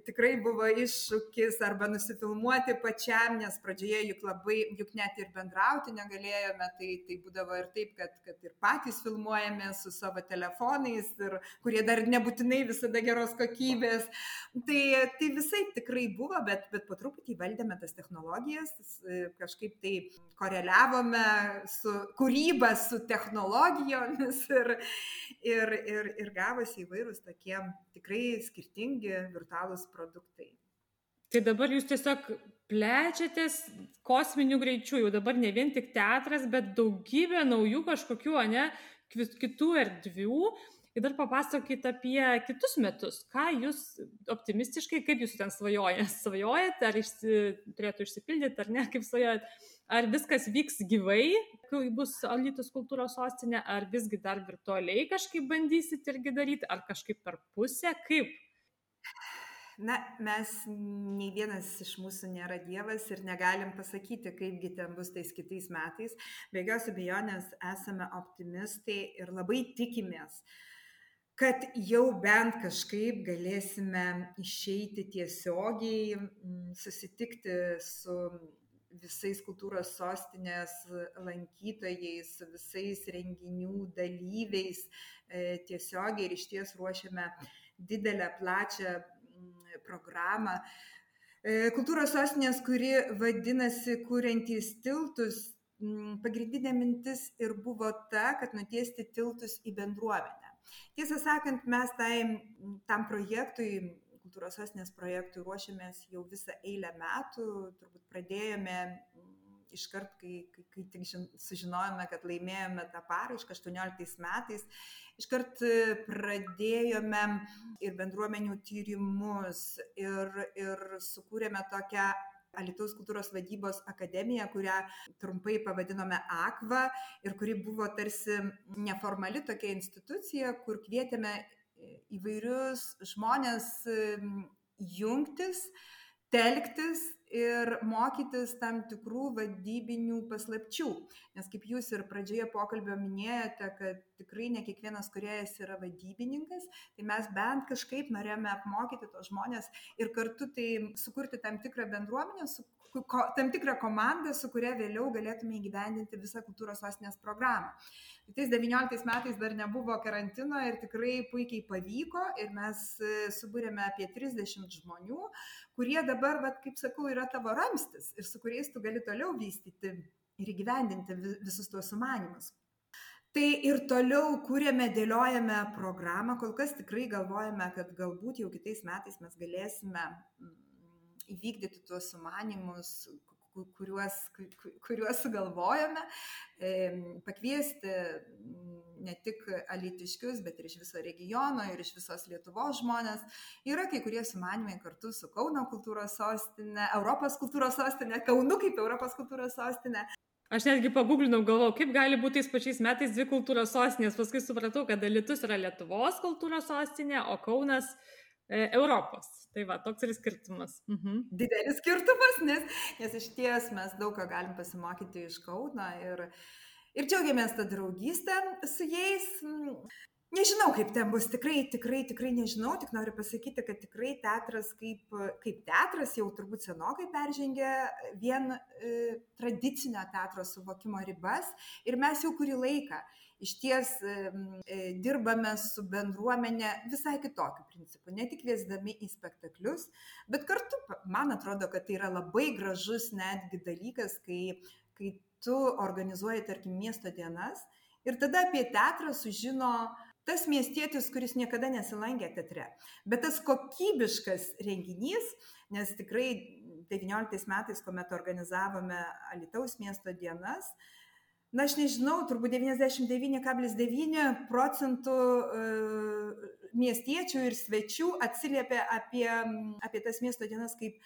tikrai buvo iššūkis arba nusifilmuoti pačiam, nes pradžioje juk labai, juk net ir bendrauti negalėjome, tai, tai būdavo ir taip, kad, kad ir patys filmuojame su savo telefonais, ir, kurie dar nebūtinai visada geros kokybės. Tai, tai visai tikrai buvo, bet, bet po truputį valdėme tas technologijas, e, kažkaip tai koreliavome su kūryba, su technologijomis [laughs] ir, ir, ir, ir gavosi įvairūs tokie tikrai skirtingi virtualūs produktai. Tai dabar jūs tiesiog plečiatės kosminiu greičiu, jau dabar ne vien tik teatras, bet daugybė naujų kažkokių, ne, kitų erdvių. Ir dar papasakokit apie kitus metus. Ką jūs optimistiškai, kaip jūs ten svajojate? Svajojate, ar išsi, turėtų išsipildyti, ar ne, kaip svajojate? Ar viskas vyks gyvai, kai bus Alytus kultūros sostinė, ar visgi dar virtualiai kažkaip bandysit irgi daryti, ar kažkaip per pusę, kaip? Na, mes nei vienas iš mūsų nėra Dievas ir negalim pasakyti, kaipgi ten bus tais kitais metais. Be jokios abejonės esame optimistai ir labai tikimės, kad jau bent kažkaip galėsime išeiti tiesiogiai, susitikti su visais kultūros sostinės lankytojais, visais renginių dalyviais e, tiesiogiai ir iš ties ruošiame didelę, plačią mm, programą. E, kultūros sostinės, kuri vadinasi Kūrentys tiltus, mm, pagrindinė mintis ir buvo ta, kad nutiesti tiltus į bendruomenę. Tiesą sakant, mes tai, tam projektui kultūros sostinės projektui ruošiamės jau visą eilę metų, turbūt pradėjome iškart, kai, kai, kai tik žin, sužinojome, kad laimėjome tą paraišką 18 metais, iškart pradėjome ir bendruomenių tyrimus ir, ir sukūrėme tokią Alitaus kultūros vadybos akademija, kurią trumpai pavadinome AKVA ir kuri buvo tarsi neformali tokia institucija, kur kvietėme įvairius žmonės jungtis, telktis ir mokytis tam tikrų vadybinių paslapčių. Nes kaip jūs ir pradžioje pokalbio minėjote, kad tikrai ne kiekvienas kuriejas yra vadybininkas, tai mes bent kažkaip norėjome apmokyti tos žmonės ir kartu tai sukurti tam tikrą bendruomenę, su, ko, tam tikrą komandą, su kuria vėliau galėtume įgyvendinti visą kultūros sostinės programą. Tais 19 metais dar nebuvo karantino ir tikrai puikiai pavyko ir mes e, subūrėme apie 30 žmonių, kurie dabar, vat, kaip sakau, yra tavo ramstis ir su kuriais tu gali toliau vystyti ir įgyvendinti visus tuos sumanimus. Tai ir toliau kūrėme, dėliojame programą, kol kas tikrai galvojame, kad galbūt jau kitais metais mes galėsime įvykdyti tuos sumanimus, kuriuos, kuriuos sugalvojome, pakviesti ne tik alitiškius, bet ir iš viso regiono ir iš visos Lietuvos žmonės. Yra kai kurie sumanimai kartu su Kauno kultūros sostinė, Europos kultūros sostinė, Kaunu kaip Europos kultūros sostinė. Aš netgi paguglinau, galvojau, kaip gali būti tais pačiais metais dvi kultūros sostinės. Paskui supratau, kad Alitus yra Lietuvos kultūros sostinė, o Kaunas e, Europos. Tai va, toks ir skirtumas. Mhm. Didelis skirtumas, nes, nes iš ties mes daug ką galim pasimokyti iš Kauno ir, ir džiaugiamės tą draugystę su jais. Nežinau, kaip ten bus, tikrai, tikrai, tikrai nežinau, tik noriu pasakyti, kad tikrai teatras kaip, kaip teatras jau turbūt senokai peržengė vien e, tradicinio teatro suvokimo ribas ir mes jau kurį laiką iš ties e, e, dirbame su bendruomenė visai kitokiu principu, ne tik kviesdami į spektaklius, bet kartu, man atrodo, kad tai yra labai gražus netgi dalykas, kai, kai tu organizuoji, tarkim, miesto dienas ir tada apie teatrą sužino tas miestietis, kuris niekada nesilankė teatre. Bet tas kokybiškas renginys, nes tikrai 19 metais, kuomet organizavome Alitaus miesto dienas, na aš nežinau, turbūt 99,9 procentų e, miestiečių ir svečių atsiliepia apie, apie tas miesto dienas kaip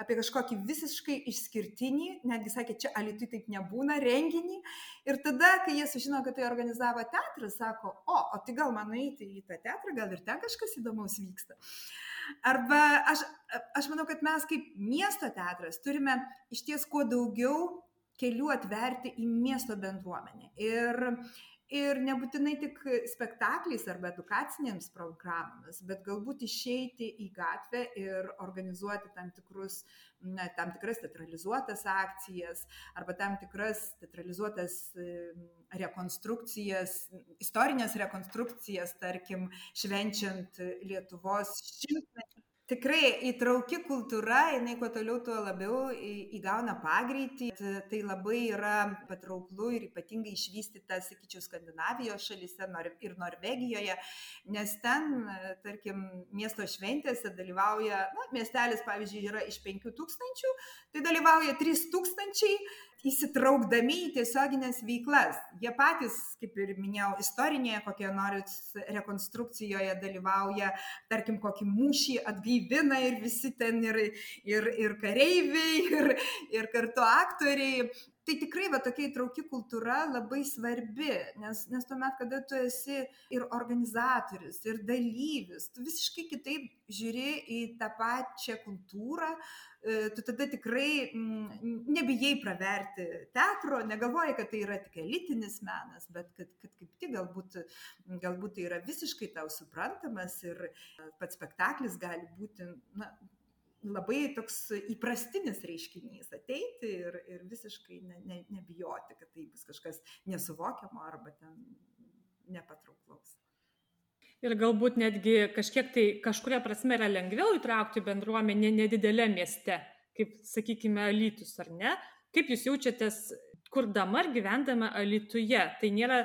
apie kažkokį visiškai išskirtinį, netgi sakė, čia alitui taip nebūna, renginį. Ir tada, kai jie sužino, kad tai organizavo teatras, sako, o, o tai gal man eiti į tą teatrą, gal ir ten kažkas įdomaus vyksta. Arba aš, aš manau, kad mes kaip miesto teatras turime iš ties kuo daugiau kelių atverti į miesto bendruomenę. Ir, ir nebūtinai tik spektakliais arba edukacinėms programomis, bet galbūt išeiti į gatvę ir organizuoti tam, tikrus, na, tam tikras teatralizuotas akcijas arba tam tikras teatralizuotas rekonstrukcijas, istorinės rekonstrukcijas, tarkim, švenčiant Lietuvos šimtmetį tikrai įtrauki kultūra, jinai kuo toliau, tuo labiau įgauna pagreitį. Tai labai yra patrauklu ir ypatingai išvystyta, sakyčiau, Skandinavijos šalyse ir Norvegijoje, nes ten, tarkim, miesto šventėse dalyvauja, na, miestelis, pavyzdžiui, yra iš 5000, tai dalyvauja 3000 įsitraukdami į tiesioginės veiklas. Jie patys, kaip ir minėjau, istorinėje kokioje nors rekonstrukcijoje dalyvauja, tarkim, kokį mūšį atgaivina ir visi ten ir, ir, ir kareiviai, ir, ir kartu aktoriai tai tikrai va tokia įtrauki kultūra labai svarbi, nes, nes tuomet, kada tu esi ir organizatorius, ir dalyvis, tu visiškai kitaip žiūri į tą pačią kultūrą, e, tu tada tikrai mm, nebijai praverti teatro, negalvoji, kad tai yra tik elitinis menas, bet kad, kad kaip tik galbūt, galbūt tai yra visiškai tau suprantamas ir pats spektaklis gali būti na, labai toks įprastinis reiškinys ateiti ir, ir visiškai ne, ne, nebijoti, kad tai bus kažkas nesuvokiamo arba ten nepatrauklaus. Ir galbūt netgi kažkiek tai kažkuria prasme yra lengviau įtraukti bendruomenę nedidelė mieste, kaip sakykime, Alytus ar ne? Kaip jūs jaučiatės, kurdama ar gyvendama Alytuje? Tai nėra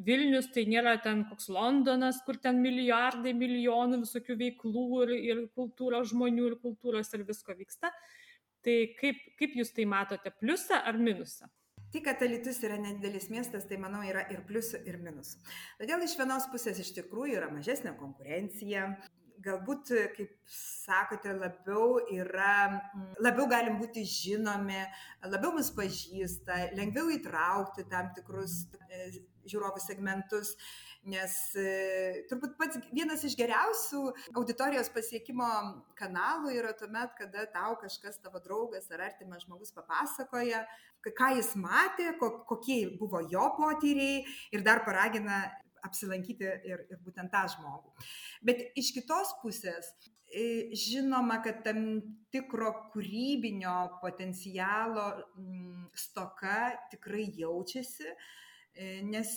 Vilnius tai nėra ten koks Londonas, kur ten milijardai, milijonų visokių veiklų ir, ir kultūros žmonių, ir kultūros ir visko vyksta. Tai kaip, kaip jūs tai matote, pliusą ar minusą? Tai, kad Alitus yra nedidelis miestas, tai manau yra ir pliusų, ir minusų. Todėl iš vienos pusės iš tikrųjų yra mažesnė konkurencija, galbūt, kaip sakote, labiau yra, labiau galim būti žinomi, labiau mus pažįsta, lengviau įtraukti tam tikrus e, žiūrovų segmentus nes e, turbūt pats vienas iš geriausių auditorijos pasiekimo kanalų yra tuomet, kada tau kažkas tavo draugas ar artimas žmogus papasakoja, ką jis matė, kokie buvo jo potyriai ir dar paragina apsilankyti ir, ir būtent tą žmogų. Bet iš kitos pusės, e, žinoma, kad tam tikro kūrybinio potencialo mm, stoka tikrai jaučiasi, e, nes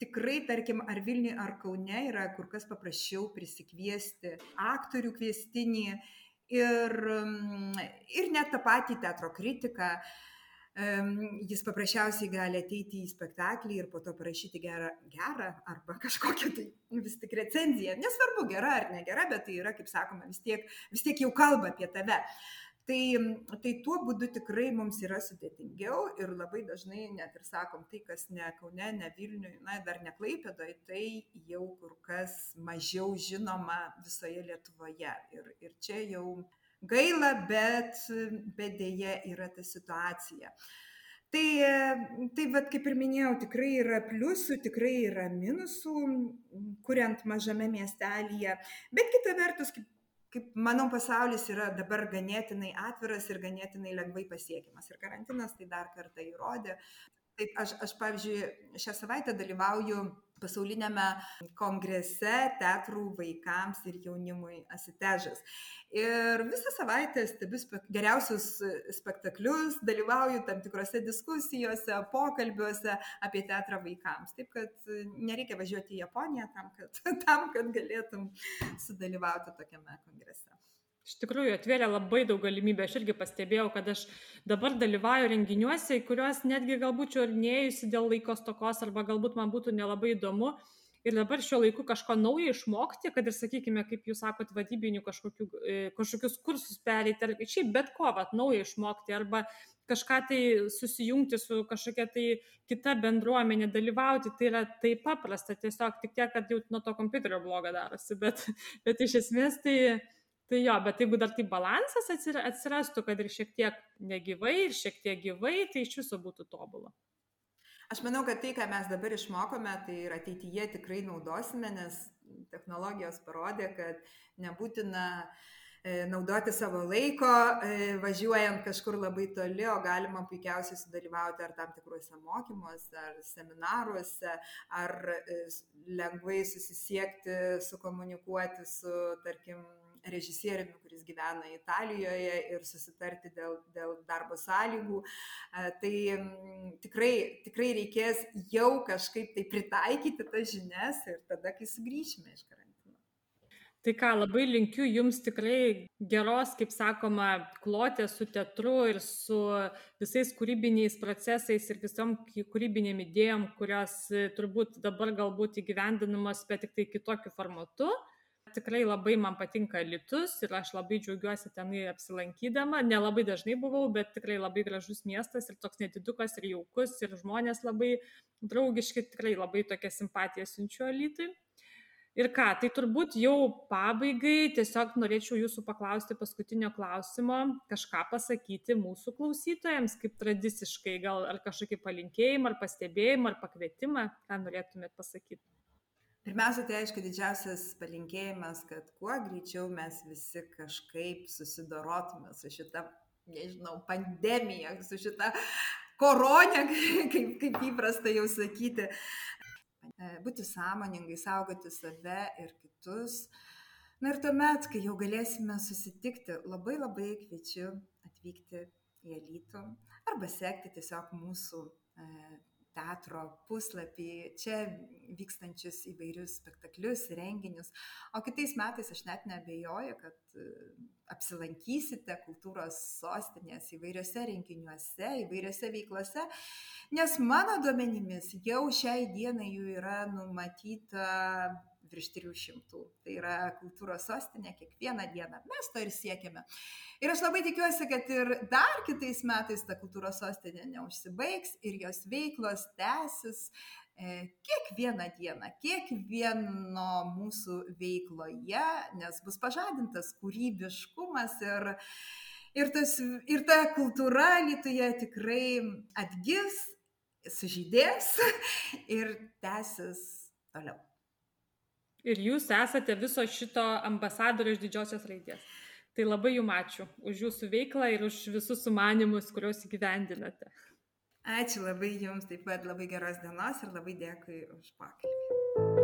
tikrai tarkim ar vilniuj ar kaune yra kur kas paprasčiau prisikviesti aktorių kviestinį ir, mm, ir net tą patį teatro kritiką. Jis paprasčiausiai gali ateiti į spektaklį ir po to parašyti gerą, gerą arba kažkokią tai vis tik recenziją. Nesvarbu, gera ar negera, bet tai yra, kaip sakoma, vis tiek, vis tiek jau kalba apie tave. Uh, Tai, tai tuo būdu tikrai mums yra sudėtingiau ir labai dažnai net ir sakom, tai kas ne Kaune, ne Vilniui, na, dar ne Klaipėdoje, tai jau kur kas mažiau žinoma visoje Lietuvoje. Ir, ir čia jau gaila, bet, bet dėje yra ta situacija. Tai, tai vad, kaip ir minėjau, tikrai yra pliusų, tikrai yra minusų, kuriant mažame miestelėje, bet kita vertus, kaip kaip manau pasaulis yra dabar ganėtinai atviras ir ganėtinai lengvai pasiekiamas. Ir karantinas tai dar kartą įrodė. Taip aš aš pavyzdžiui šią savaitę dalyvauju pasauliniame kongrese teatrų vaikams ir jaunimui asitežas. Ir visą savaitę stebiu spek geriausius spektaklius, dalyvauju tam tikrose diskusijose, pokalbiuose apie teatrą vaikams. Taip kad nereikia važiuoti į Japoniją tam, kad, [laughs] tam, kad galėtum sudalyvauti tokiame kongrese. Iš tikrųjų, atvėrė labai daug galimybių. Aš irgi pastebėjau, kad aš dabar dalyvauju renginiuose, į kuriuos netgi galbūt čia ir neėjusi dėl laiko stokos arba galbūt man būtų nelabai įdomu. Ir dabar šiuo laiku kažko naujo išmokti, kad ir, sakykime, kaip jūs sakot, vadybinių kažkokių, e, kažkokius kursus perėti, ar šiaip bet ko, vat, naujo išmokti, arba kažką tai susijungti su kažkokia tai kita bendruomenė, dalyvauti, tai yra taip paprasta, tiesiog tik tiek, kad jau nuo to kompiuterio bloga darosi, bet, bet iš esmės tai tai jo bet jeigu dar taip balansas atsira atsirastų kad ir šiek tiek negyvai ir šiek tiek gyvai tai iš viso būtų tobula. Aš manau, kad tai, ką mes dabar išmokome, tai ir ateityje tikrai naudosime, nes technologijos parodė, kad nebūtina e, naudoti savo laiko, e, važiuojant kažkur labai toli, o galima puikiausiai sudalyvauti ar tam tikruose mokymuose, ar seminaruose, ar e, lengvai susisiekti, sukomunikuoti su, tarkim, režisieriumi, kuris gyvena Italijoje ir susitarti dėl, dėl darbo sąlygų. Tai tikrai, tikrai reikės jau kažkaip tai pritaikyti tas žinias ir tada, kai sugrįšime iš karantino. Tai ką, labai linkiu Jums tikrai geros, kaip sakoma, klotės su teatru ir su visais kūrybiniais procesais ir visom kūrybinėm idėjom, kurios turbūt dabar galbūt įgyvendinamos, bet tik tai kitokiu formatu tikrai labai man patinka Litus ir aš labai džiaugiuosi tenai apsilankydama. Nelabai dažnai buvau, bet tikrai labai gražus miestas ir toks nedidukas ir jaukus ir žmonės labai draugiški, tikrai labai tokia simpatija siunčiu Alitui. Ir ką, tai turbūt jau pabaigai tiesiog norėčiau jūsų paklausti paskutinio klausimo, kažką pasakyti mūsų klausytojams, kaip tradiciškai, gal ar kažkokį palinkėjimą, ar pastebėjimą, ar pakvietimą, ką norėtumėt pasakyti. Pirmiausia, tai aišku, didžiausias palinkėjimas, kad kuo greičiau mes visi kažkaip susidorotume su šita, nežinau, pandemija, su šita koronė, [laughs] kaip, kaip įprasta jau sakyti. Būti sąmoningai, saugoti save ir kitus. Na ir tuomet, kai jau galėsime susitikti, labai labai kviečiu atvykti į Alytų arba sekti tiesiog mūsų teatro puslapį, čia vykstančius įvairius spektaklius, renginius. O kitais metais aš net nebejoju, kad e, apsilankysite kultūros sostinės įvairiose renginiuose, įvairiose veiklose, nes mano duomenimis jau šiai dienai jų yra numatyta virš 300. Tai yra kultūros sostinė kiekvieną dieną. Mes to ir siekiame. Ir aš labai tikiuosi, kad ir dar kitais metais ta kultūros sostinė neužsibaigs ir jos veiklos tęsis e, kiekvieną dieną, kiekvieno mūsų veikloje, nes bus pažadintas kūrybiškumas ir, ir, tas, ir ta kultūra Lietuvoje tikrai atgis, sužydės [laughs] ir tęsis toliau. Ir jūs esate viso šito ambasadorių iš didžiosios raidės. Tai labai jums ačiū už jūsų veiklą ir už visus sumanimus, kuriuos įgyvendinate. Ačiū labai jums, taip pat labai geros dienos ir labai dėkui už pokalbį.